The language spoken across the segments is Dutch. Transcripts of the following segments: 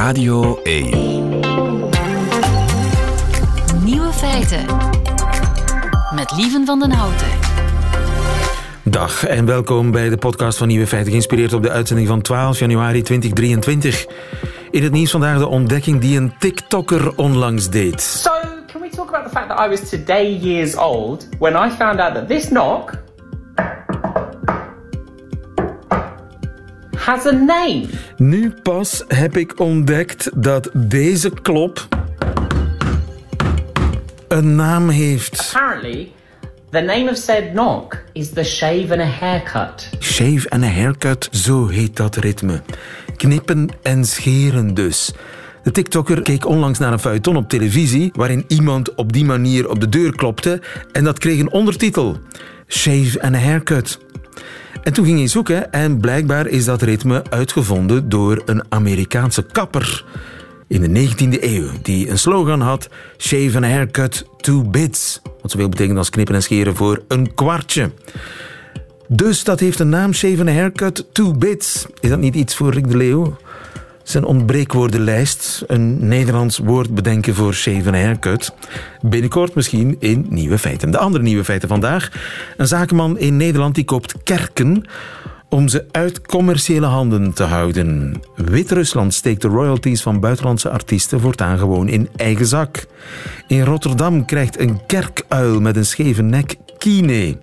Radio 1. Nieuwe feiten. Met Lieven van den Houten. Dag en welkom bij de podcast van Nieuwe Feiten, geïnspireerd op de uitzending van 12 januari 2023. In het nieuws vandaag de ontdekking die een TikToker onlangs deed. So, can we talk about the fact that I was today years old when I found out that this knock has a name? Nu pas heb ik ontdekt dat deze klop een naam heeft. Apparently, the name of said knock is the shave and a haircut. Shave and a haircut, zo heet dat ritme. Knippen en scheren dus. De TikToker keek onlangs naar een feuilleton op televisie waarin iemand op die manier op de deur klopte en dat kreeg een ondertitel. Shave and a haircut. En toen ging hij zoeken en blijkbaar is dat ritme uitgevonden door een Amerikaanse kapper in de 19e eeuw, die een slogan had: Shave and haircut, two bits. Wat zoveel betekent als knippen en scheren voor een kwartje. Dus dat heeft een naam, Shave and haircut, two bits. Is dat niet iets voor Rick de Leeuw? Zijn ontbreekwoordenlijst, een Nederlands woord bedenken voor shave and a haircut. Binnenkort misschien in Nieuwe Feiten. De andere Nieuwe Feiten vandaag. Een zakenman in Nederland die koopt kerken om ze uit commerciële handen te houden. Wit-Rusland steekt de royalties van buitenlandse artiesten voortaan gewoon in eigen zak. In Rotterdam krijgt een kerkuil met een scheve nek kine.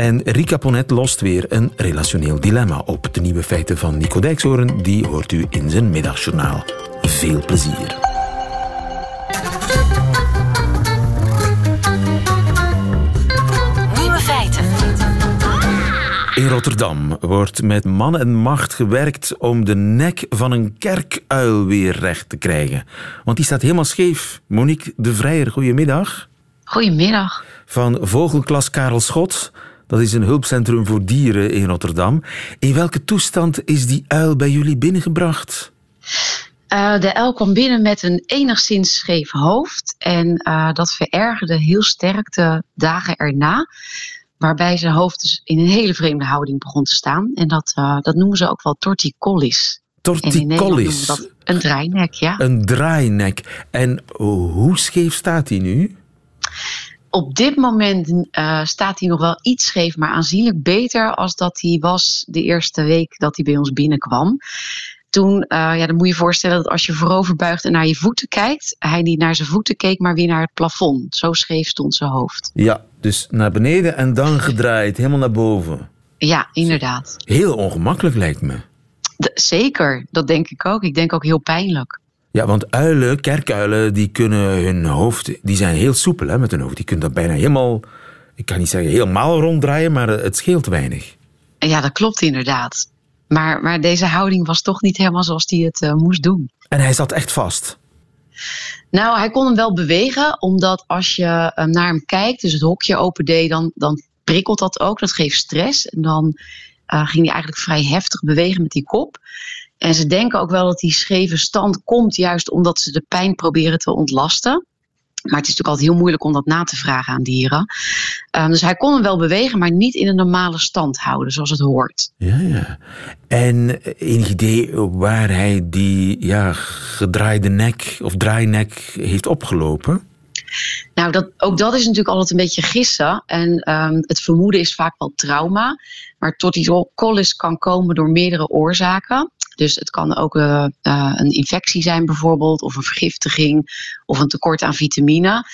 En Rika Ponet lost weer een relationeel dilemma op. De nieuwe feiten van Nico Dijkshoorn, die hoort u in zijn middagjournaal. Veel plezier. Nieuwe feiten. In Rotterdam wordt met man en macht gewerkt om de nek van een kerkuil weer recht te krijgen. Want die staat helemaal scheef. Monique de Vrijer, goedemiddag. Goedemiddag. Van Vogelklas Karel Schot. Dat is een hulpcentrum voor dieren in Rotterdam. In welke toestand is die uil bij jullie binnengebracht? Uh, de uil kwam binnen met een enigszins scheef hoofd. En uh, dat verergerde heel sterk de dagen erna. Waarbij zijn hoofd dus in een hele vreemde houding begon te staan. En dat, uh, dat noemen ze ook wel torticollis. Torticollis. Dat een draainek, ja. Een draainek. En hoe scheef staat hij nu? Op dit moment uh, staat hij nog wel iets scheef, maar aanzienlijk beter als dat hij was de eerste week dat hij bij ons binnenkwam. Toen, uh, ja, dan moet je je voorstellen dat als je voorover buigt en naar je voeten kijkt, hij niet naar zijn voeten keek, maar weer naar het plafond. Zo scheef stond zijn hoofd. Ja, dus naar beneden en dan gedraaid, helemaal naar boven. Ja, inderdaad. Heel ongemakkelijk lijkt me. De, zeker, dat denk ik ook. Ik denk ook heel pijnlijk. Ja, want uilen, kerkuilen, die kunnen hun hoofd, die zijn heel soepel hè, met hun hoofd. Die kunnen dat bijna helemaal, ik kan niet zeggen helemaal ronddraaien, maar het scheelt weinig. Ja, dat klopt inderdaad. Maar, maar deze houding was toch niet helemaal zoals hij het uh, moest doen. En hij zat echt vast? Nou, hij kon hem wel bewegen, omdat als je uh, naar hem kijkt, dus het hokje open deed, dan, dan prikkelt dat ook. Dat geeft stress. En dan uh, ging hij eigenlijk vrij heftig bewegen met die kop. En ze denken ook wel dat die scheve stand komt juist omdat ze de pijn proberen te ontlasten. Maar het is natuurlijk altijd heel moeilijk om dat na te vragen aan dieren. Um, dus hij kon hem wel bewegen, maar niet in een normale stand houden, zoals het hoort. Ja, ja. En enig idee waar hij die ja, gedraaide nek of draainek heeft opgelopen? Nou, dat, ook dat is natuurlijk altijd een beetje gissen. En um, het vermoeden is vaak wel trauma. Maar torticollis kan komen door meerdere oorzaken. Dus het kan ook uh, uh, een infectie zijn bijvoorbeeld, of een vergiftiging, of een tekort aan vitamine.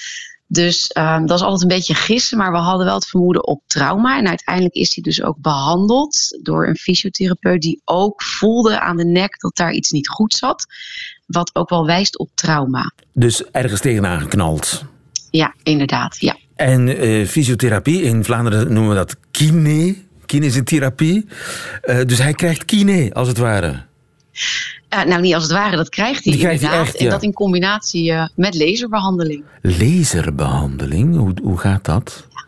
Dus uh, dat is altijd een beetje gissen, maar we hadden wel het vermoeden op trauma. En uiteindelijk is hij dus ook behandeld door een fysiotherapeut die ook voelde aan de nek dat daar iets niet goed zat. Wat ook wel wijst op trauma. Dus ergens tegenaan geknald? Ja, inderdaad, ja. En uh, fysiotherapie, in Vlaanderen noemen we dat kine, kinesietherapie. Uh, dus hij krijgt kine, als het ware. Uh, nou, niet als het ware, dat krijgt hij krijgt hij inderdaad. echt, ja. En dat in combinatie met laserbehandeling. Laserbehandeling, hoe, hoe gaat dat? Ja,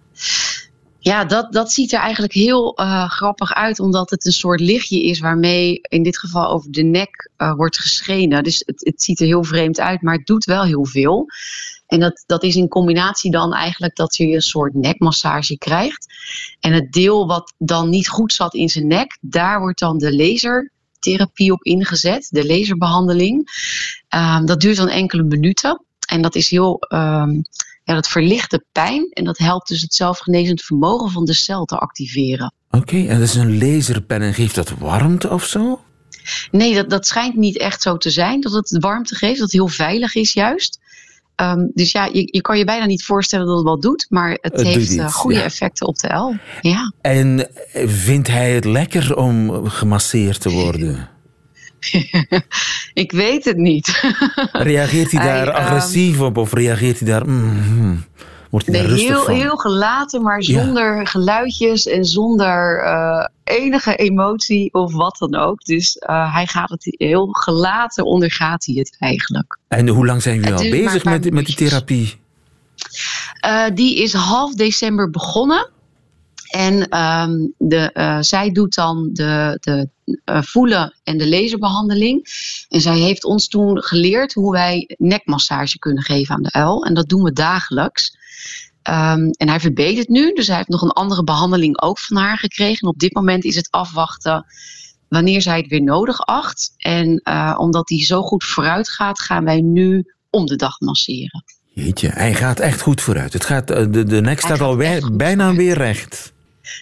dat, dat ziet er eigenlijk heel uh, grappig uit, omdat het een soort lichtje is waarmee in dit geval over de nek uh, wordt geschenen. Dus het, het ziet er heel vreemd uit, maar het doet wel heel veel. En dat, dat is in combinatie dan eigenlijk dat je een soort nekmassage krijgt. En het deel wat dan niet goed zat in zijn nek, daar wordt dan de laser lasertherapie op ingezet, de laserbehandeling. Ehm, dat duurt dan enkele minuten. En dat is heel, ehm, ja, dat verlicht de pijn en dat helpt dus het zelfgenezend vermogen van de cel te activeren. Oké, en dat is een laserpen en geeft dat warmte of zo? Nee, dat, dat schijnt niet echt zo te zijn, dat het warmte geeft, dat het heel veilig is juist. Ehm, dus ja, je, je kan je bijna niet voorstellen dat het wat doet, maar het, Het heeft eh, iets, goede ja. effecten op de L. Ja. En vindt hij het lekker om gemasseerd te worden? Ik weet het niet. Reageert hij daar ehm, agressief op of reageert hij daar... mm, wordt hij Nee, daar rustig heel, van? heel gelaten, maar Ja. zonder geluidjes en zonder eh, enige emotie of wat dan ook. Dus eh, hij gaat het heel gelaten ondergaat hij het eigenlijk. En hoe lang zijn jullie al bezig met, met die therapie? Eh, die is half december begonnen. En ehm, de, eh, zij doet dan de, de eh, voelen en de laserbehandeling. En zij heeft ons toen geleerd hoe wij nekmassage kunnen geven aan de uil. En dat doen we dagelijks. Ehm, en hij verbetert nu, dus hij heeft nog een andere behandeling ook van haar gekregen. En op dit moment is het afwachten wanneer zij het weer nodig acht. En eh, omdat hij zo goed vooruit gaat, gaan wij nu om de dag masseren. Jeetje, hij gaat echt goed vooruit. Het gaat, de, de nek staat al bijna weer recht.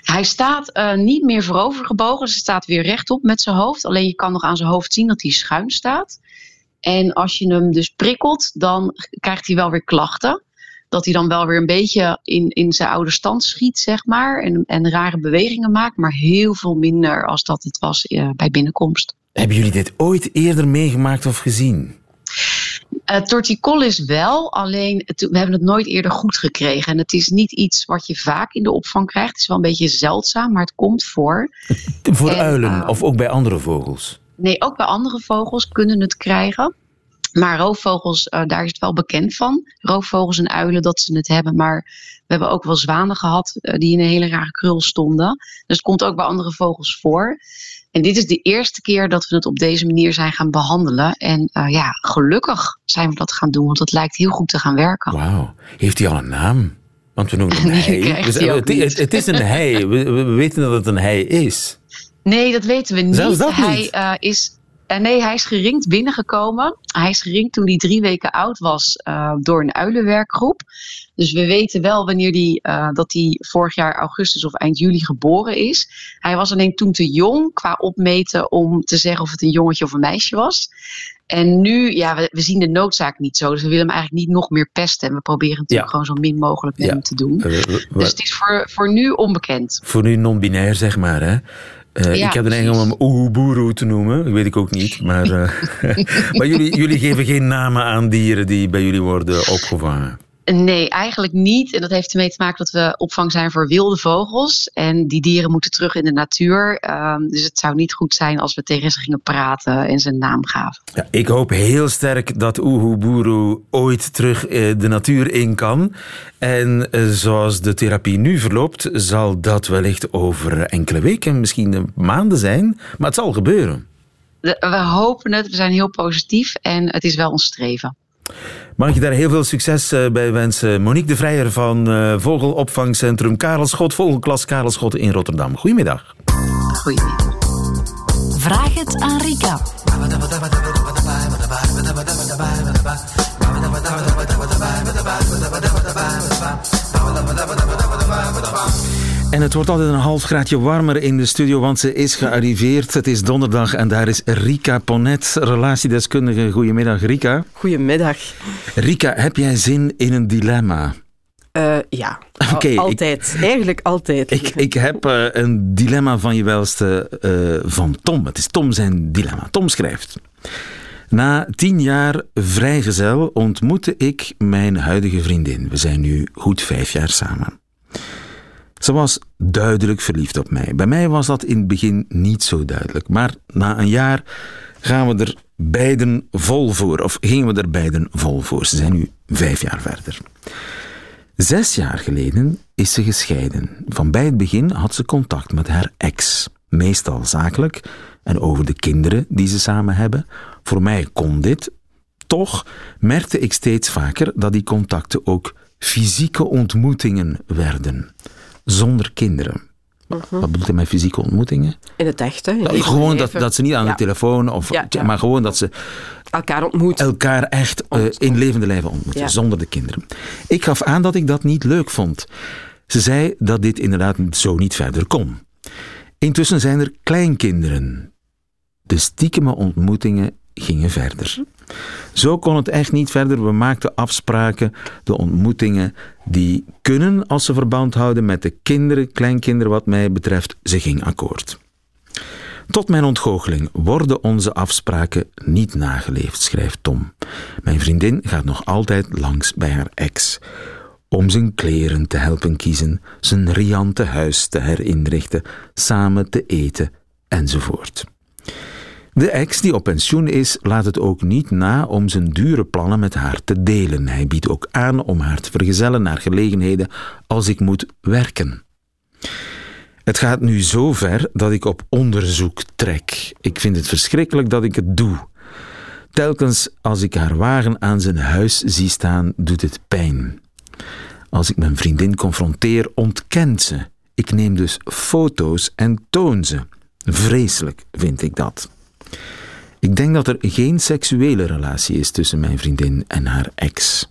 Hij staat eh, niet meer voorover gebogen, ze staat weer rechtop met zijn hoofd. Alleen je kan nog aan zijn hoofd zien dat hij schuin staat. En als je hem dus prikkelt, dan krijgt hij wel weer klachten. Dat hij dan wel weer een beetje in, in zijn oude stand schiet, zeg maar. En, en rare bewegingen maakt, maar heel veel minder als dat het was eh, bij binnenkomst. Hebben jullie dit ooit eerder meegemaakt of gezien? Eh torticollis wel, alleen het- we hebben het nooit eerder goed gekregen. En het is niet iets wat je vaak in de opvang krijgt. Het is wel een beetje zeldzaam, maar het komt voor. Voor En, uilen eh, of ook bij andere vogels? Nee, ook bij andere vogels kunnen het krijgen. Maar roofvogels, eh, daar is het wel bekend van. Roofvogels en uilen dat ze het hebben. Maar we hebben ook wel zwanen gehad eh, die in een hele rare krul stonden. Dus het komt ook bij andere vogels voor. En dit is de eerste keer dat we het op deze manier zijn gaan behandelen. En eh, ja, gelukkig zijn we dat gaan doen, want het lijkt heel goed te gaan werken. Wauw. Heeft hij al een naam? Want we noemen hem Die hij. Dus, ook het, het, het is een hij. We, we weten dat het een hij is. Nee, dat weten we niet. Zelfs dat hij niet? eh, is. Eh, nee, hij is geringd binnengekomen. Hij is geringd toen hij drie weken oud was eh, door een uilenwerkgroep. Dus we weten wel wanneer die, eh, dat hij vorig jaar augustus of eind juli geboren is. Hij was alleen toen te jong qua opmeten om te zeggen of het een jongetje of een meisje was. En nu, ja, we, we zien de noodzaak niet zo. Dus we willen hem eigenlijk niet nog meer pesten. En we proberen natuurlijk Ja. gewoon zo min mogelijk met Ja. hem te doen. Dus het is voor, voor nu onbekend. voor nu non-binair, zeg maar. Hè? Eh, Ja, ik heb de precies. neiging om hem Oehuburu te noemen. Dat weet ik ook niet. Maar, eh, maar jullie, jullie geven geen namen aan dieren die bij jullie worden opgevangen. Nee, eigenlijk niet. En dat heeft ermee te maken dat we opvang zijn voor wilde vogels. En die dieren moeten terug in de natuur. Ehm, dus het zou niet goed zijn als we tegen ze gingen praten en een naam gaven. Ja, ik hoop heel sterk dat Oehuburu ooit terug eh, de natuur in kan. En eh, zoals de therapie nu verloopt, zal dat wellicht over enkele weken, misschien maanden zijn. Maar het zal gebeuren. We hopen het, we zijn heel positief en het is wel ons streven. Mag je daar heel veel succes eh, bij wensen. Monique de Vrijer van eh, Vogelopvangcentrum Karel Schot, Vogelklas Karel Schot in Rotterdam. Goedemiddag. Goedemiddag. Vraag het aan Rika. En het wordt altijd een half graadje warmer in de studio, want ze is gearriveerd. Het is donderdag en daar is Rika Ponet, relatiedeskundige. Goedemiddag, Rika. Goedemiddag. Rika, heb jij zin in een dilemma? Eh, ja, ik- altijd. Eigenlijk altijd. Ik, ik heb eh, een dilemma van je welste eh, van Tom. Het is Tom zijn dilemma. Tom schrijft. Na tien jaar vrijgezel ontmoette ik mijn huidige vriendin. We zijn nu goed vijf jaar samen. Ze was duidelijk verliefd op mij. Bij mij was dat in het begin niet zo duidelijk. Maar na een jaar gaan we er beiden vol voor. Of gingen we er beiden vol voor. Ze zijn nu vijf jaar verder. Zes jaar geleden is ze gescheiden. Van bij het begin had ze contact met haar ex. Meestal zakelijk en over de kinderen die ze samen hebben. Voor mij kon dit. Toch merkte ik steeds vaker dat die contacten ook fysieke ontmoetingen werden. Zonder kinderen. Wat bedoelt hij met fysieke ontmoetingen? In het echt, hè. in Dat- het gewoon dat, dat ze niet aan Ja. de telefoon, of, Ja, ja. maar gewoon dat ze Elkaar ontmoet. elkaar echt eh, in levende lijven ontmoeten, zonder de kinderen. Ik gaf aan dat ik dat niet leuk vond. Ze zei dat dit inderdaad zo niet verder kon. Intussen zijn er kleinkinderen. De stiekeme ontmoetingen gingen verder. Zo kon het echt niet verder. We maakten afspraken, de ontmoetingen die kunnen als ze verband houden met de kinderen, kleinkinderen wat mij betreft. Ze ging akkoord. Tot mijn ontgoocheling worden onze afspraken niet nageleefd, schrijft Tom. Mijn vriendin gaat nog altijd langs bij haar ex. Om zijn kleren te helpen kiezen, zijn riante huis te herinrichten, samen te eten enzovoort. De ex die op pensioen is, laat het ook niet na om zijn dure plannen met haar te delen. Hij biedt ook aan om haar te vergezellen naar gelegenheden als ik moet werken. Het gaat nu zo ver dat ik op onderzoek trek. Ik vind het verschrikkelijk dat ik het doe. Telkens als ik haar wagen aan zijn huis zie staan, doet het pijn. Als ik mijn vriendin confronteer, ontkent ze. Ik neem dus foto's en toon ze. Vreselijk vind ik dat. Ik denk dat er geen seksuele relatie is tussen mijn vriendin en haar ex.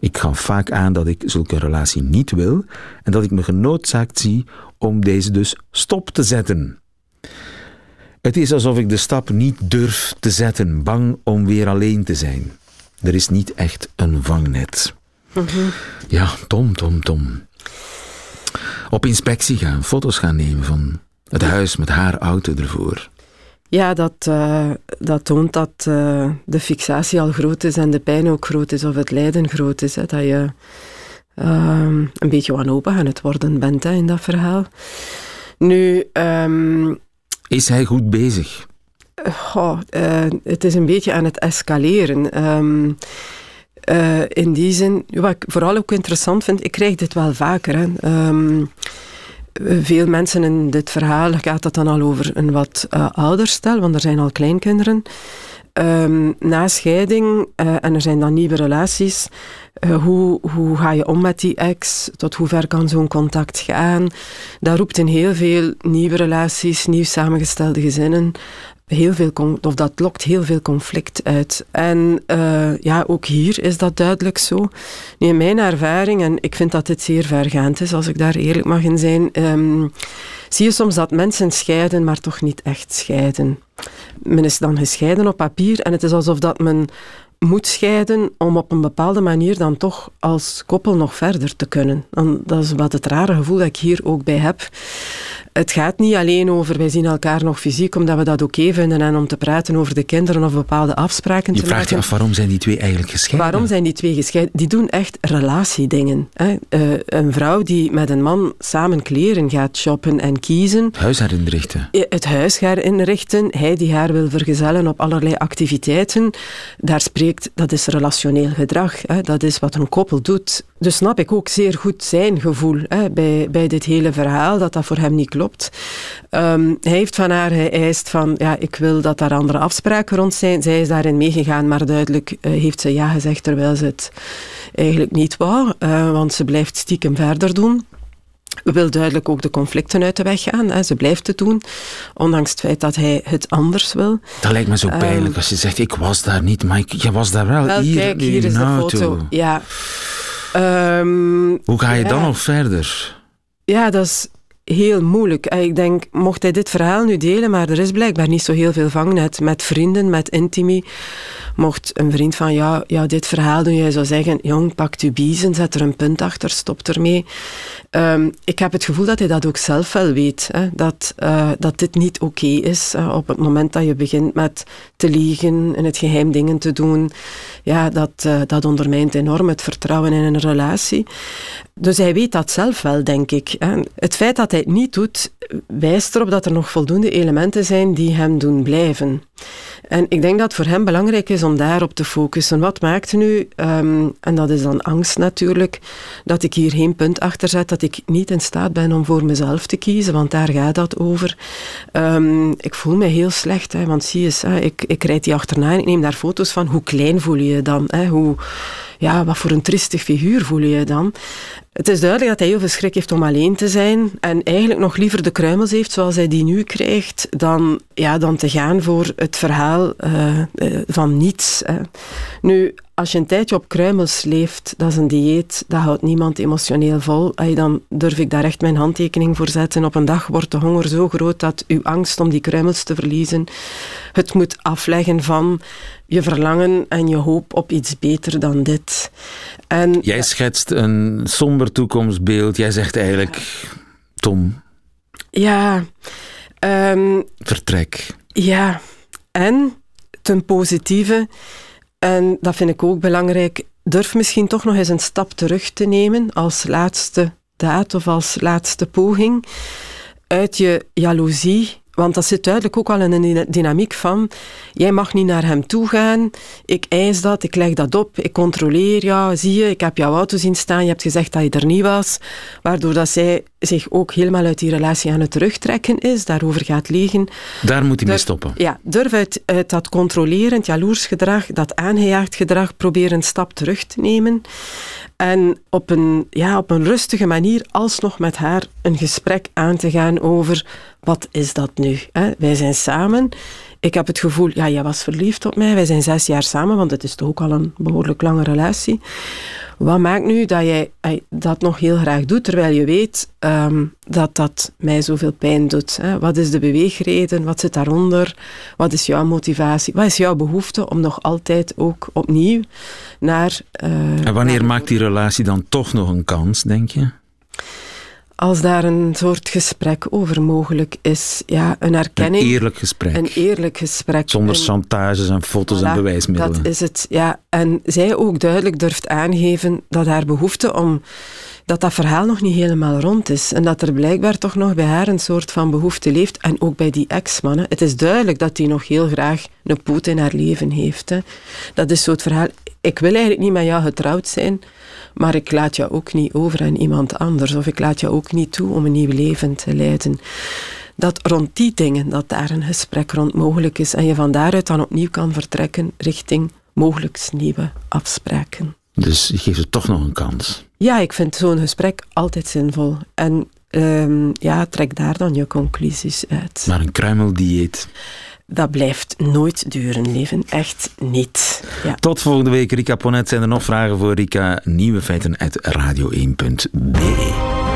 Ik gaf vaak aan dat ik zulke relatie niet wil en dat ik me genoodzaakt zie om deze dus stop te zetten. Het is alsof ik de stap niet durf te zetten, bang om weer alleen te zijn. Er is niet echt een vangnet. Ja, Tom, Tom, Tom. Op inspectie gaan, foto's gaan nemen van het huis met haar auto ervoor. Ja, dat, eh, dat toont dat eh, de fixatie al groot is en de pijn ook groot is, of het lijden groot is. Hè, dat je ehm, een beetje wanhopig aan het worden bent hè, in dat verhaal. Nu, ehm, Is hij goed bezig? goh, eh, het is een beetje aan het escaleren. Ehm, eh, in die zin, wat ik vooral ook interessant vind, ik krijg dit wel vaker. Hè. Veel mensen in dit verhaal gaat het dan al over een wat eh, ouder stel, want er zijn al kleinkinderen. Ehm, na scheiding eh, en er zijn dan nieuwe relaties, eh, hoe, hoe ga je om met die ex? Tot hoe ver kan zo'n contact gaan? Dat roept in heel veel nieuwe relaties, nieuw samengestelde gezinnen, heel veel of dat lokt heel veel conflict uit. En eh, ja, ook hier is dat duidelijk zo. Nu, in mijn ervaring, en ik vind dat dit zeer vergaand is, als ik daar eerlijk mag in zijn, ehm, zie je soms dat mensen scheiden, maar toch niet echt scheiden. Men is dan gescheiden op papier en het is alsof dat men moet scheiden om op een bepaalde manier dan toch als koppel nog verder te kunnen. En dat is wat het rare gevoel dat ik hier ook bij heb. Het gaat niet alleen over wij zien elkaar nog fysiek omdat we dat oké vinden en om te praten over de kinderen of bepaalde afspraken Je te vraagt je maken. af waarom zijn die twee eigenlijk gescheiden? Waarom zijn die twee gescheiden? Die doen echt relatiedingen. Hè. Eh, een vrouw die met een man samen kleren gaat shoppen en kiezen, Huis herinrichten. het huis gaat inrichten, hij die haar wil vergezellen op allerlei activiteiten, daar spreekt, dat is relationeel gedrag, hè. dat is wat een koppel doet. Dus snap ik ook zeer goed zijn gevoel hè, bij, bij dit hele verhaal, dat dat voor hem niet klopt. Ehm, hij heeft van haar geëist van, ja, ik wil dat daar andere afspraken rond zijn. Zij is daarin meegegaan, maar duidelijk eh, heeft ze ja gezegd, terwijl ze het eigenlijk niet wou, eh, want ze blijft stiekem verder doen wil duidelijk ook de conflicten uit de weg gaan. Hè. Ze blijft het doen, ondanks het feit dat hij het anders wil. Dat lijkt me zo Ehm, pijnlijk als je zegt, ik was daar niet, maar ik, je was daar wel. Wel, hier, kijk, hier is de foto. Ja. Ehm, Hoe ga je Ja. dan nog verder? ja, dat is heel moeilijk. Eh, Ik denk, mocht hij dit verhaal nu delen, maar er is blijkbaar niet zo heel veel vangnet met vrienden, met intimi. Mocht een vriend van ja, ja dit verhaal doen, jij zou zeggen, jong, pak je biezen, zet er een punt achter, stop ermee. Ehm, ik heb het gevoel dat hij dat ook zelf wel weet, hè, dat, eh, dat dit niet oké is. op het moment dat je begint met te liegen, in het geheim dingen te doen, ja, dat, eh, dat ondermijnt enorm het vertrouwen in een relatie. Dus hij weet dat zelf wel, denk ik. Het feit dat hij het niet doet, wijst erop dat er nog voldoende elementen zijn die hem doen blijven. En ik denk dat het voor hem belangrijk is om daarop te focussen. Wat maakt nu, um, en dat is dan angst natuurlijk, dat ik hier geen punt achter zet, dat ik niet in staat ben om voor mezelf te kiezen, want daar gaat dat over. Um, ik voel me heel slecht, hè, want zie eens, hè, ik, ik rijd die achterna en ik neem daar foto's van. Hoe klein voel je je dan? Hè? Hoe, ja, wat voor een tristig figuur voel je je dan? Het is duidelijk dat hij heel veel schrik heeft om alleen te zijn en eigenlijk nog liever de kruimels heeft zoals hij die nu krijgt, dan, ja, dan te gaan voor het verhaal uh, van niets. Hè. Nu, als je een tijdje op kruimels leeft, dat is een dieet, dat houdt niemand emotioneel vol. Dan durf ik daar echt mijn handtekening voor zetten. Op een dag wordt de honger zo groot dat uw angst om die kruimels te verliezen het moet afleggen van je verlangen en je hoop op iets beter dan dit. En, Jij schetst een somber toekomstbeeld. Jij zegt eigenlijk, Tom. Ja. Um, Vertrek. Ja. En ten positieve en dat vind ik ook belangrijk. Durf misschien toch nog eens een stap terug te nemen als laatste daad of als laatste poging. Uit je jaloezie want dat zit duidelijk ook al in een dynamiek van, jij mag niet naar hem toe gaan, ik eis dat, ik leg dat op, ik controleer jou, zie je, ik heb jouw auto zien staan, je hebt gezegd dat je er niet was, waardoor dat zij zich ook helemaal uit die relatie aan het terugtrekken is, daarover gaat liegen. Daar moet hij mee stoppen. Ja, durf uit, uit dat controlerend, jaloers gedrag, dat aangejaagd gedrag, proberen een stap terug te nemen. En op een, ja, op een rustige manier alsnog met haar een gesprek aan te gaan over wat is dat nu? Hè? Wij zijn samen. Ik heb het gevoel, ja, jij was verliefd op mij. Wij zijn zes jaar samen, want het is toch ook al een behoorlijk lange relatie. Wat maakt nu dat jij dat nog heel graag doet, terwijl je weet um, dat dat mij zoveel pijn doet? Hè? Wat is de beweegreden? Wat zit daaronder? Wat is jouw motivatie? Wat is jouw behoefte om nog altijd ook opnieuw naar... Uh, en wanneer maakt die relatie dan toch nog een kans, denk je? Als daar een soort gesprek over mogelijk is. Ja, een erkenning. Een eerlijk gesprek. Een eerlijk gesprek. Zonder chantages en foto's en bewijsmiddelen. Dat is het, ja. En zij ook duidelijk durft aangeven dat haar behoefte om... Dat dat verhaal nog niet helemaal rond is. En dat er blijkbaar toch nog bij haar een soort van behoefte leeft. En ook bij die ex-man. Het is duidelijk dat hij nog heel graag een poot in haar leven heeft. Hè. Dat is zo het verhaal. Ik wil eigenlijk niet met jou getrouwd zijn maar ik laat jou ook niet over aan iemand anders. Of ik laat jou ook niet toe om een nieuw leven te leiden. Dat rond die dingen, dat daar een gesprek rond mogelijk is. En je van daaruit dan opnieuw kan vertrekken richting mogelijk nieuwe afspraken. Dus je geeft het toch nog een kans? Ja, ik vind zo'n gesprek altijd zinvol. En um, ja, trek daar dan je conclusies uit. Maar een kruimeldieet dat blijft nooit duren, leven. Echt niet. Ja. Tot volgende week, Rika Ponet. Zijn er nog vragen voor Rika? Nieuwe feiten uit radio1.be.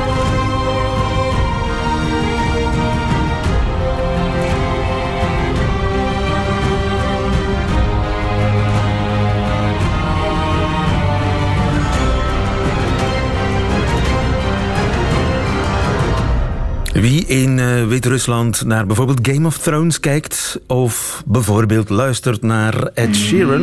Wie in uh, Wit-Rusland naar bijvoorbeeld Game of Thrones kijkt of bijvoorbeeld luistert naar Ed Sheeran.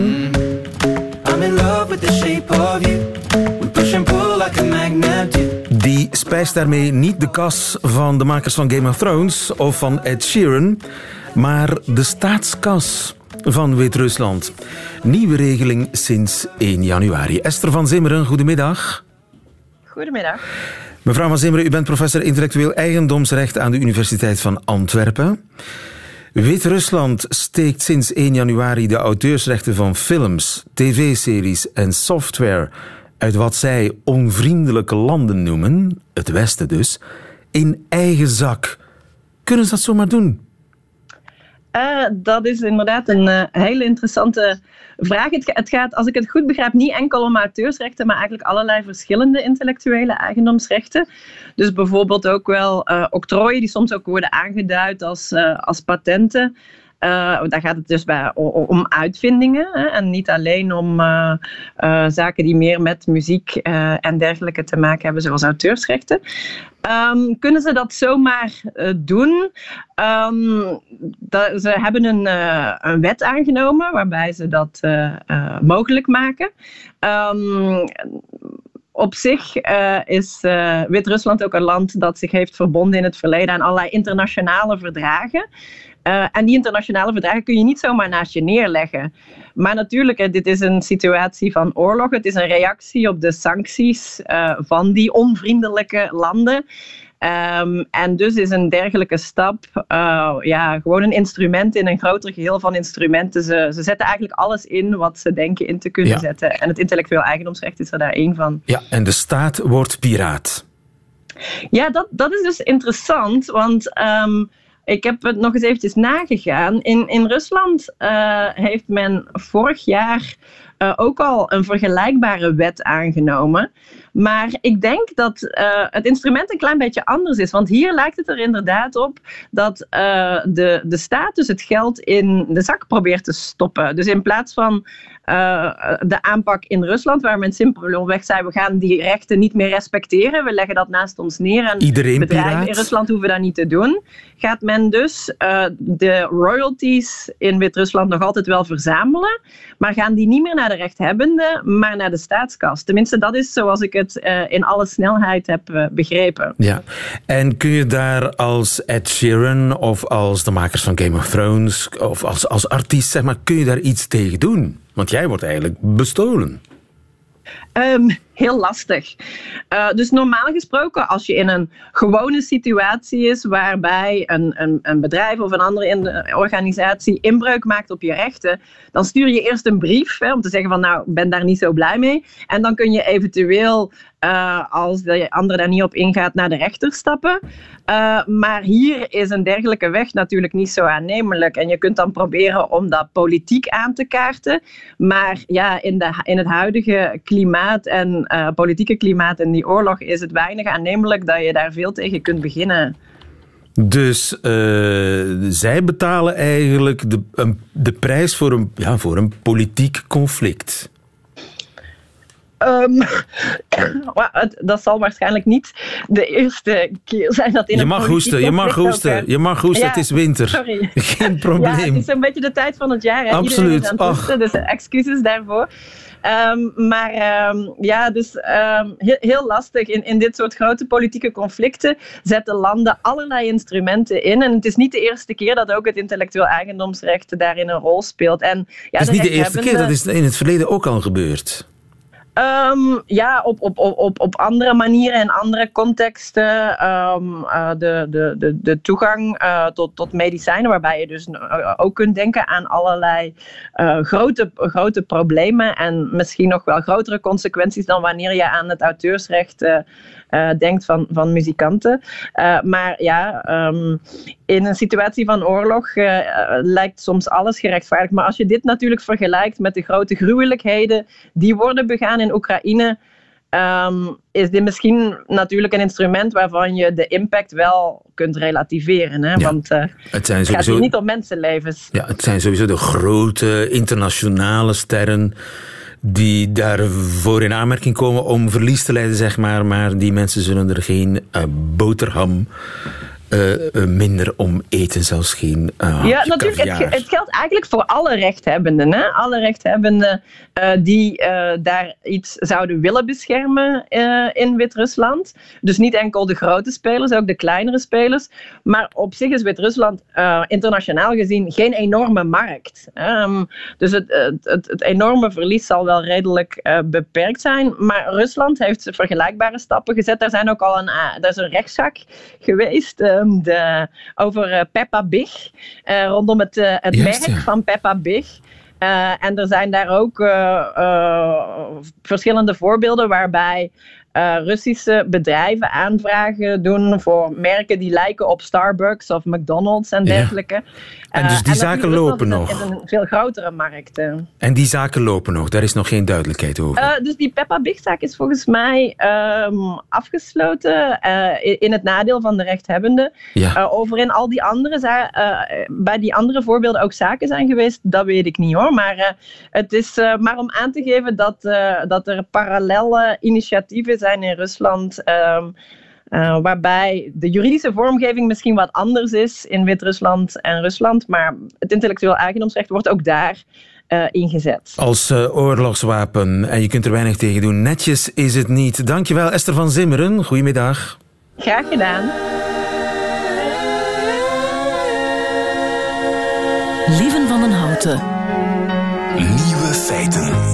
I'm in love with the shape of you. We push and pull like a magnet Die spijst daarmee niet de kas van de makers van Game of Thrones of van Ed Sheeran, maar de staatskas van Wit-Rusland. Nieuwe regeling sinds 1 januari. Esther van Zimmeren, goedemiddag. Goedemiddag. Mevrouw Van Zimmeren, u bent professor intellectueel eigendomsrecht aan de Universiteit van Antwerpen. Wit-Rusland steekt sinds 1 januari de auteursrechten van films, tv-series en software uit wat zij onvriendelijke landen noemen, het Westen dus, in eigen zak. Kunnen ze dat zomaar doen? Uh, dat is inderdaad een uh, hele interessante vraag. Het, gaat, als ik het goed begrijp, niet enkel om auteursrechten, maar eigenlijk allerlei verschillende intellectuele eigendomsrechten. Dus bijvoorbeeld ook wel uh, octrooien, die soms ook worden aangeduid als, als patenten. Uh, daar gaat het dus bij, om uitvindingen hè, en niet alleen om uh, uh, zaken die meer met muziek en dergelijke te maken hebben, zoals auteursrechten. Um, kunnen ze dat zomaar doen? Um, dat, ze hebben een, een, wet aangenomen waarbij ze dat mogelijk maken. Um, op zich is Wit-Rusland ook een land dat zich heeft verbonden in het verleden aan allerlei internationale verdragen. Uh, en die internationale verdragen kun je niet zomaar naast je neerleggen. Maar natuurlijk, dit is een situatie van oorlog. Het is een reactie op de sancties van die onvriendelijke landen. Um, en dus is een dergelijke stap uh, ja, gewoon een instrument in een groter geheel van instrumenten. Ze, ze zetten eigenlijk alles in wat ze denken in te kunnen ja. zetten. En het intellectueel eigendomsrecht is er daar één van. Ja, en de staat wordt piraat. Ja, dat, dat is dus interessant, want um, ik heb het nog eens eventjes nagegaan. In, in Rusland uh, heeft men vorig jaar uh, ook al een vergelijkbare wet aangenomen. Maar ik denk dat uh, het instrument een klein beetje anders is. Want hier lijkt het er inderdaad op dat de, de staat dus het geld in de zak probeert te stoppen. Dus in plaats van uh, de aanpak in Rusland, waar men simpelweg zei: we gaan die rechten niet meer respecteren, we leggen dat naast ons neer. En Iedereen bedrijven piraat. in Rusland hoeven dat niet te doen. Gaat men dus de royalties in Wit-Rusland nog altijd wel verzamelen, maar gaan die niet meer naar de rechthebbenden, maar naar de staatskas. Tenminste, dat is zoals ik het uh, in alle snelheid heb begrepen. Ja, en kun je daar als Ed Sheeran of als de makers van Game of Thrones of als, als artiest, zeg maar, kun je daar iets tegen doen? Want jij wordt eigenlijk bestolen. Um, heel lastig. Uh, dus normaal gesproken, als je in een gewone situatie is waarbij een, een, een bedrijf of een andere organisatie inbreuk maakt op je rechten, dan stuur je eerst een brief hè, om te zeggen van nou, ben daar niet zo blij mee. En dan kun je eventueel, uh, als de ander daar niet op ingaat, naar de rechter stappen. Uh, maar hier is een dergelijke weg natuurlijk niet zo aannemelijk. En je kunt dan proberen om dat politiek aan te kaarten. Maar ja, in, de, in het huidige klimaat en uh, politieke klimaat en die oorlog is het weinig aannemelijk dat je daar veel tegen kunt beginnen. Dus uh, zij betalen eigenlijk de, de prijs voor een, ja, voor een politiek conflict. Um, dat zal waarschijnlijk niet de eerste keer zijn dat in je mag hoesten, je mag hoesten, je mag hoesten, ja, het is winter. Sorry. Geen probleem. Ja, het is een beetje de tijd van het jaar. Hè? Absoluut. Iedereen is aan het hoesten, dus excuses daarvoor. Um, maar um, ja, dus um, heel, heel, lastig. In, in dit soort grote politieke conflicten zetten landen allerlei instrumenten in. En het is niet de eerste keer dat ook het intellectueel eigendomsrecht daarin een rol speelt. En, ja, het is niet de eerste keer, dat is in het verleden ook al gebeurd. Um, ja, op, op, op, op andere manieren en andere contexten. Um, uh, de, de, de, de toegang uh, tot, tot medicijnen, waarbij je dus uh, ook kunt denken aan allerlei grote, grote problemen en misschien nog wel grotere consequenties dan wanneer je aan het auteursrecht denkt van, van muzikanten. maar ja, um, in een situatie van oorlog lijkt soms alles gerechtvaardigd. Maar als je dit natuurlijk vergelijkt met de grote gruwelijkheden die worden begaan in Oekraïne, um, is dit misschien natuurlijk een instrument waarvan je de impact wel kunt relativeren. Hè? Ja, Want uh, het, zijn het sowieso, gaat niet om mensenlevens. Ja, het zijn sowieso de grote internationale sterren die daarvoor in aanmerking komen om verlies te leiden, zeg maar. Maar die mensen zullen er geen uh, boterham uh, uh, minder om eten, zelfs geen. Uh, ja, natuurlijk. Het, het, geldt eigenlijk voor alle rechthebbenden. Hè? Alle rechthebbenden uh, die daar iets zouden willen beschermen in Wit-Rusland. Dus niet enkel de grote spelers, ook de kleinere spelers. Maar op zich is Wit-Rusland internationaal gezien geen enorme markt. Um, dus het, het, het, het, enorme verlies zal wel redelijk beperkt zijn. Maar Rusland heeft vergelijkbare stappen gezet. Er zijn ook al een, er is een rechtszaak geweest de, over uh, Peppa Big, uh, rondom het, het Juist, merk ja. van Peppa Big. en er zijn daar ook verschillende voorbeelden waarbij uh, Russische bedrijven aanvragen doen voor merken die lijken op Starbucks of McDonald's en dergelijke. Ja. En dus die uh, en zaken lopen nog? Een, is een veel grotere markt. Uh. En die zaken lopen nog? Daar is nog geen duidelijkheid over? dus die Peppa Big zaak is volgens mij um, afgesloten in, in, het nadeel van de rechthebbende. Ja. over in al die andere bij die andere voorbeelden ook zaken zijn geweest, dat weet ik niet hoor. Maar het is maar om aan te geven dat, dat er parallelle initiatieven zijn in Rusland. Um, uh, waarbij de juridische vormgeving misschien wat anders is in Wit-Rusland en Rusland. Maar het intellectueel eigendomsrecht wordt ook daar ingezet. Als oorlogswapen en je kunt er weinig tegen doen. Netjes is het niet. Dankjewel Esther van Zimmeren. Goedemiddag. Graag gedaan. Lieven van den Houten. Nieuwe feiten.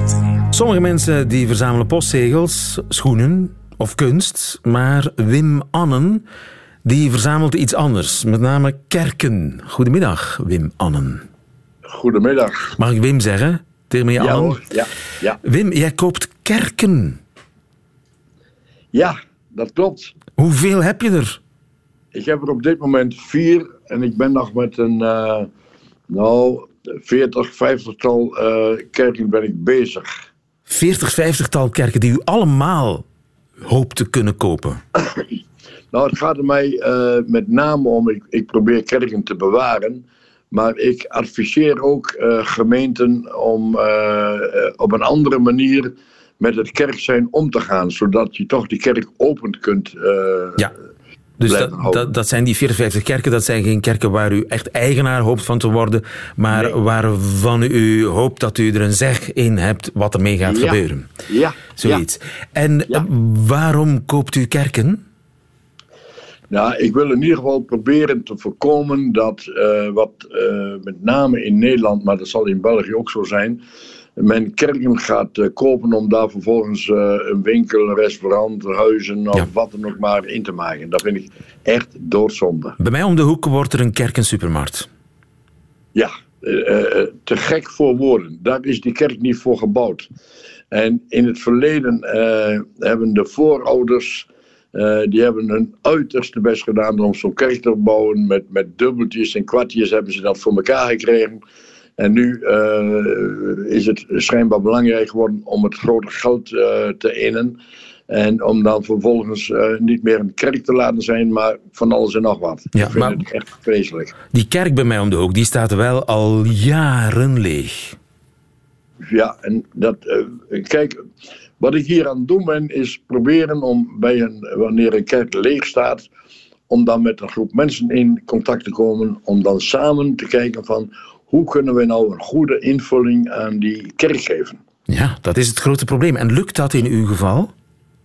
Sommige mensen die verzamelen postzegels, schoenen of kunst, maar Wim Annen die verzamelt iets anders, met name kerken. Goedemiddag, Wim Annen. Goedemiddag. Mag ik Wim zeggen? Tegen me ja, Annen? Ja, ja. Wim, jij koopt kerken. Ja, dat klopt. Hoeveel heb je er? Ik heb er op dit moment vier en ik ben nog met een, uh, nou, 40, 50 tal uh, kerken ben ik bezig. 40, 50 tal kerken die u allemaal hoopt te kunnen kopen? nou, het gaat er mij uh, met name om, ik, ik probeer kerken te bewaren. Maar ik adviseer ook uh, gemeenten om uh, op een andere manier met het kerk zijn om te gaan. Zodat je toch die kerk open kunt ja. Dus dat, dat, dat, zijn die 54 kerken, dat zijn geen kerken waar u echt eigenaar hoopt van te worden, maar nee. waarvan u hoopt dat u er een zeg in hebt wat ermee gaat ja. gebeuren. Ja. Zoiets. Ja. En ja. waarom koopt u kerken? Nou, ik wil in ieder geval proberen te voorkomen dat uh, wat uh, met name in Nederland, maar dat zal in België ook zo zijn, men kerken gaat uh, kopen om daar vervolgens een winkel, een restaurant, huizen of ja. wat dan ook maar in te maken. Dat vind ik echt doodzonde. Bij mij om de hoek wordt er een kerkensupermarkt. Ja, te gek voor woorden. Daar is die kerk niet voor gebouwd. En in het verleden hebben de voorouders uh, die hebben hun uiterste best gedaan om zo'n kerk te bouwen. Met, met dubbeltjes en kwartjes hebben ze dat voor elkaar gekregen. En nu uh, is het schijnbaar belangrijk geworden om het grote geld uh, te innen. En om dan vervolgens niet meer een kerk te laten zijn, maar van alles en nog wat. Ja, Ik vind maar het echt vreselijk. Die kerk bij mij om de hoek, die staat wel al jaren leeg. Ja, en dat, kijk, wat ik hier aan het doen ben, is proberen om bij een, wanneer een kerk leeg staat, om dan met een groep mensen in contact te komen, om dan samen te kijken van hoe kunnen we nou een goede invulling aan die kerk geven. Ja, dat is het grote probleem. En lukt dat in uw geval?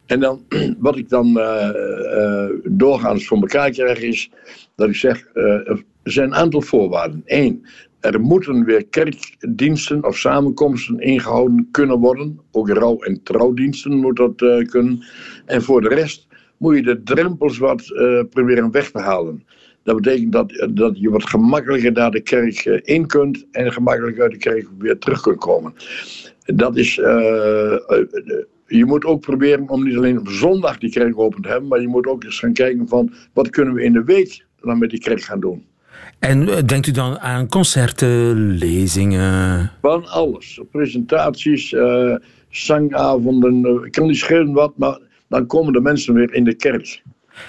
En dan, wat ik dan uh, uh, doorgaans voor elkaar krijg, is dat ik zeg: uh, er zijn een aantal voorwaarden. Eén, er moeten weer kerkdiensten of samenkomsten ingehouden kunnen worden. Ook rouw- en trouwdiensten moet dat kunnen. En voor de rest moet je de drempels wat proberen weg te halen. Dat betekent dat, dat je wat gemakkelijker naar de kerk uh, in kunt en gemakkelijker uit de kerk weer terug kunt komen. Dat is. je moet ook proberen om niet alleen op zondag die kerk open te hebben, maar je moet ook eens gaan kijken van wat kunnen we in de week dan met die kerk gaan doen. En denkt u dan aan concerten, lezingen? Van alles. Presentaties, uh, zangavonden. Ik kan niet schelen wat, maar dan komen de mensen weer in de kerk.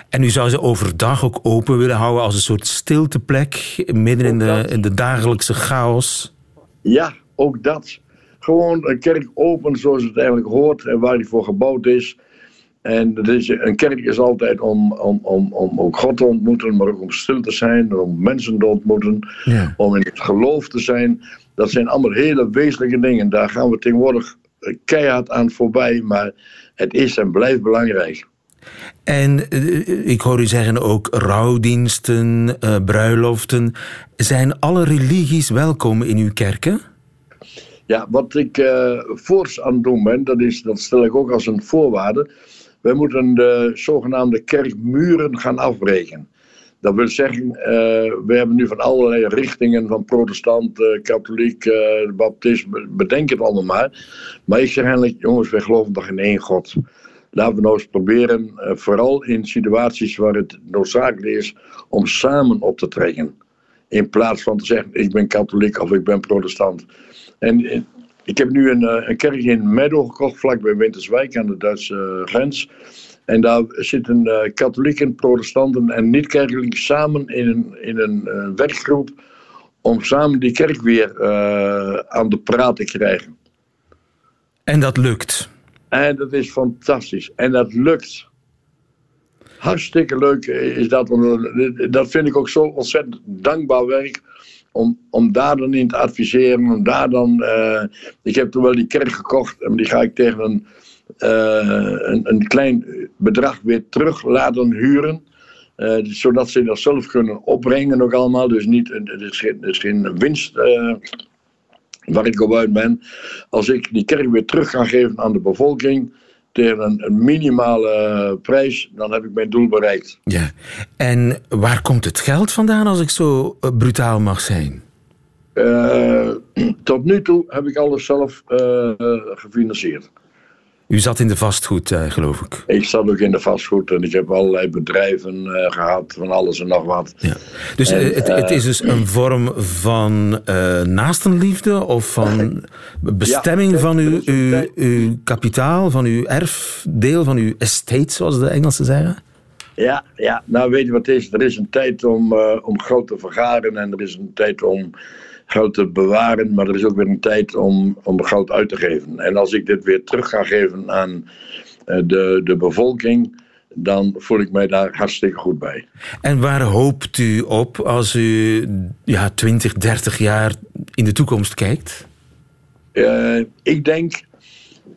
En u zou ze overdag ook open willen houden als een soort stilteplek, midden in de, in de dagelijkse chaos? Ja, ook dat. Gewoon een kerk open zoals het eigenlijk hoort en waar die voor gebouwd is. En dus een kerk is altijd om, om, om, om ook God te ontmoeten, maar ook om stil te zijn, om mensen te ontmoeten, ja. om in het geloof te zijn. Dat zijn allemaal hele wezenlijke dingen. Daar gaan we tegenwoordig keihard aan voorbij, maar het is en blijft belangrijk. En uh, ik hoor u zeggen ook rouwdiensten, uh, bruiloften. Zijn alle religies welkom in uw kerken? Ja, wat ik uh, aan het doen ben, dat, is, dat stel ik ook als een voorwaarde. Wij moeten de zogenaamde kerkmuren gaan afbreken. Dat wil zeggen, we hebben nu van allerlei richtingen, van protestant, katholiek, baptist, bedenk het allemaal maar. Maar ik zeg eigenlijk, jongens, wij geloven toch in één God. Laten we nou eens proberen, vooral in situaties waar het noodzakelijk is, om samen op te trekken. In plaats van te zeggen, ik ben katholiek of ik ben protestant. En ik heb nu een, een kerk in Meadow gekocht, vlakbij Winterswijk aan de Duitse grens. En daar zitten katholieken, protestanten en niet-kerkelijk samen in een, in een werkgroep om samen die kerk weer aan de praat te krijgen. En dat lukt? En dat is fantastisch. En dat lukt. Hartstikke leuk is dat. Dat vind ik ook zo ontzettend dankbaar werk om, om daar dan in te adviseren. Om daar dan, eh, ik heb toen wel die kerk gekocht en die ga ik tegen een, eh, een, klein bedrag weer terug laten huren. Eh, zodat ze dat zelf kunnen opbrengen ook allemaal. Dus niet, er, is er is geen winst eh, waar ik op uit ben. Als ik die kerk weer terug ga geven aan de bevolking tegen een, een minimale prijs, dan heb ik mijn doel bereikt. Ja. En waar komt het geld vandaan als ik zo eh, brutaal mag zijn? Eh, tot nu toe heb ik alles zelf eh, gefinancierd. U zat in de vastgoed, eh, geloof ik. Ik zat ook in de vastgoed en ik heb allerlei bedrijven eh, gehad, van alles en nog wat. Ja. Dus En, eh, het, het is dus een vorm van naastenliefde of van bestemming Ja, van uw, uw, uw kapitaal, van uw erfdeel, van uw estate, zoals de Engelsen zeggen? Ja, ja, nou weet je wat het is? Er is een tijd om, eh, om geld te vergaren en er is een tijd om geld te bewaren, maar er is ook weer een tijd om, om geld uit te geven. En als ik dit weer terug ga geven aan eh, de, de bevolking, dan voel ik mij daar hartstikke goed bij. En waar hoopt u op als u ja, 20, 30 jaar in de toekomst kijkt? Eh, ik denk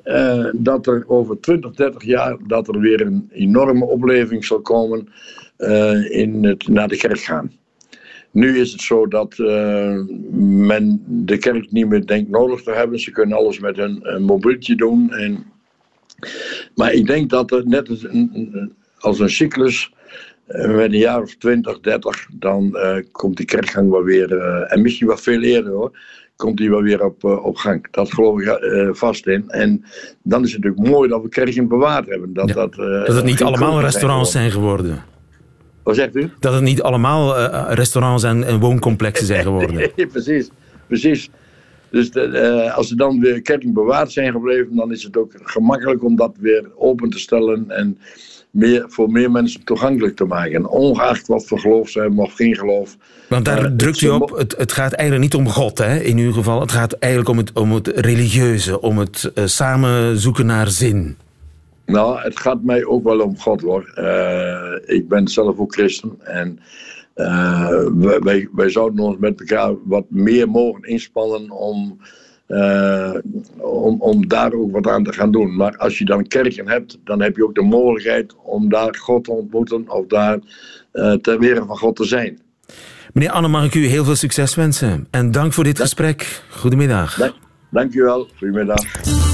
eh, dat er over 20, 30 jaar dat er weer een enorme opleving zal komen in het naar de kerk gaan. Nu is het zo dat eh, men de kerk niet meer denkt nodig te hebben. Ze kunnen alles met hun mobieltje doen. En, maar ik denk dat er net als een, als een cyclus, eh, met een jaar of 20, 30, dan eh, komt die kerkgang wel weer, en misschien wel veel eerder hoor, komt die wel weer op, op gang. Dat geloof ik vast in. En dan is het natuurlijk mooi dat we kerken bewaard hebben. Dat, Ja, dat, Dat het niet allemaal restaurants zijn geworden. Wat zegt u? Dat het niet allemaal eh, restaurants en, en wooncomplexen zijn geworden. Nee, precies, precies. Dus de, eh, als er dan weer kerken bewaard zijn gebleven, dan is het ook gemakkelijk om dat weer open te stellen en meer, voor meer mensen toegankelijk te maken. Ongeacht wat voor geloof ze hebben of geen geloof. Want daar Maar drukt u op, het, het gaat eigenlijk niet om God, hè, in uw geval. Het gaat eigenlijk om het, om het religieuze, om het eh, samen zoeken naar zin. Nou, het gaat mij ook wel om God hoor. Eh, ik ben zelf ook christen en eh, wij, wij, zouden ons met elkaar wat meer mogen inspannen om, eh, om, om daar ook wat aan te gaan doen. Maar als je dan kerken hebt, dan heb je ook de mogelijkheid om daar God te ontmoeten of daar ter wereld van God te zijn. Meneer Anne, mag ik u heel veel succes wensen. En dank voor dit gesprek. Goedemiddag. Dank, dankjewel, goedemiddag.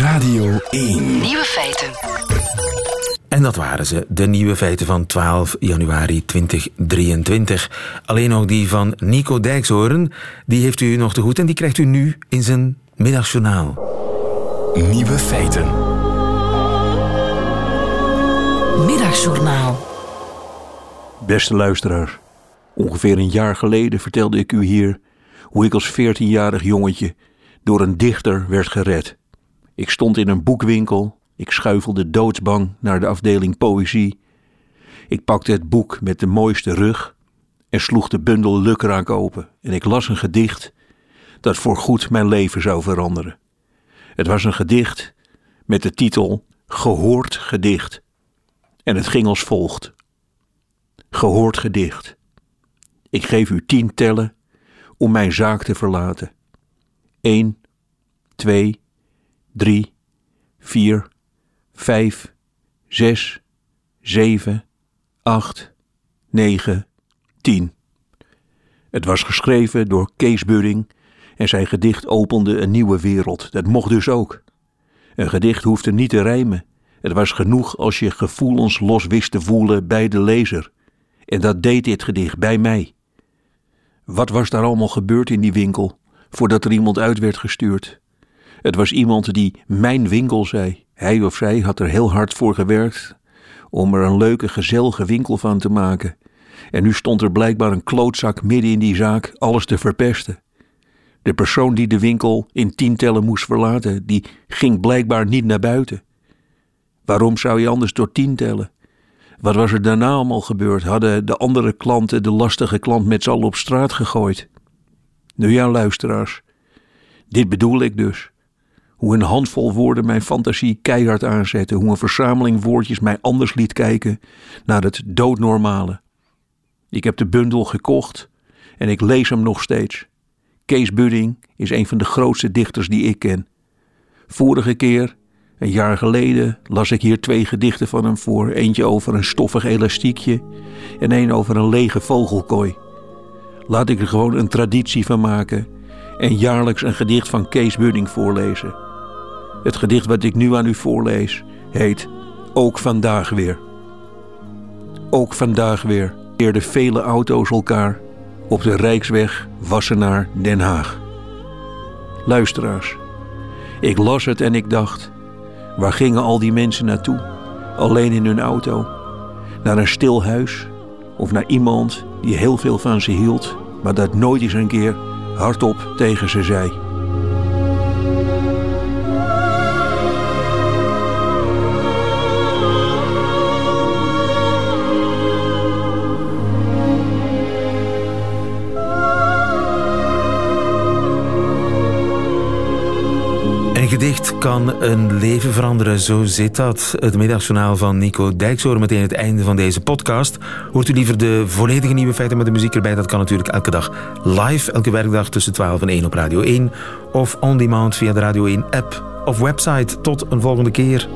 Radio 1. Nieuwe feiten. En dat waren ze, de nieuwe feiten van 12 januari 2023. Alleen nog die van Nico Dijkshoorn, die heeft u nog te goed en die krijgt u nu in zijn middagjournaal. Nieuwe feiten. Middagjournaal. Beste luisteraar, ongeveer een jaar geleden vertelde ik u hier hoe ik als 14-jarig jongetje door een dichter werd gered. Ik stond in een boekwinkel, ik schuifelde doodsbang naar de afdeling poëzie. Ik pakte het boek met de mooiste rug en sloeg de bundel lukraak open en ik las een gedicht dat voorgoed mijn leven zou veranderen. Het was een gedicht met de titel Gehoord gedicht en het ging als volgt. Gehoord gedicht. Ik geef u tien tellen om mijn zaak te verlaten. 1, 2, 3, 4, 5, 6, 7, 8, 9, 10. Het was geschreven door Kees Budding en zijn gedicht opende een nieuwe wereld. Dat mocht dus ook. Een gedicht hoefde niet te rijmen. Het was genoeg als je gevoelens los wist te voelen bij de lezer. En dat deed dit gedicht bij mij. Wat was daar allemaal gebeurd in die winkel voordat er iemand uit werd gestuurd? Het was iemand die mijn winkel zei. Hij of zij had er heel hard voor gewerkt om er een leuke, gezellige winkel van te maken. En nu stond er blijkbaar een klootzak midden in die zaak alles te verpesten. De persoon die de winkel in tientallen moest verlaten, die ging blijkbaar niet naar buiten. Waarom zou je anders door tien tellen? Wat was er daarna allemaal gebeurd? Hadden de andere klanten de lastige klant met z'n allen op straat gegooid? Nu ja, luisteraars. Dit bedoel ik dus. Hoe een handvol woorden mijn fantasie keihard aanzette. Hoe een verzameling woordjes mij anders liet kijken naar het doodnormale. Ik heb de bundel gekocht En ik lees hem nog steeds. Kees Budding is een van de grootste dichters die ik ken. Vorige keer, een jaar geleden, las ik hier twee gedichten van hem voor. Eentje over een stoffig elastiekje en een over een lege vogelkooi. Laat ik er gewoon een traditie van maken en jaarlijks een gedicht van Kees Budding voorlezen. Het gedicht wat ik nu aan u voorlees heet Ook vandaag weer. Ook vandaag weer keerden vele auto's elkaar op de Rijksweg Wassenaar Den Haag. Luisteraars, ik las het en ik dacht, waar gingen al die mensen naartoe? Alleen in hun auto? Naar een stil huis? Of naar iemand die heel veel van ze hield, maar dat nooit eens een keer hardop tegen ze zei? Een gedicht kan een leven veranderen, zo zit dat. Het middagjournaal van Nico Dijkshoorn, meteen het einde van deze podcast. Hoort u liever de volledige nieuwe feiten met de muziek erbij? Dat kan natuurlijk elke dag live, elke werkdag tussen 12 en 1 op Radio 1. Of on demand via de Radio 1 app of website. Tot een volgende keer.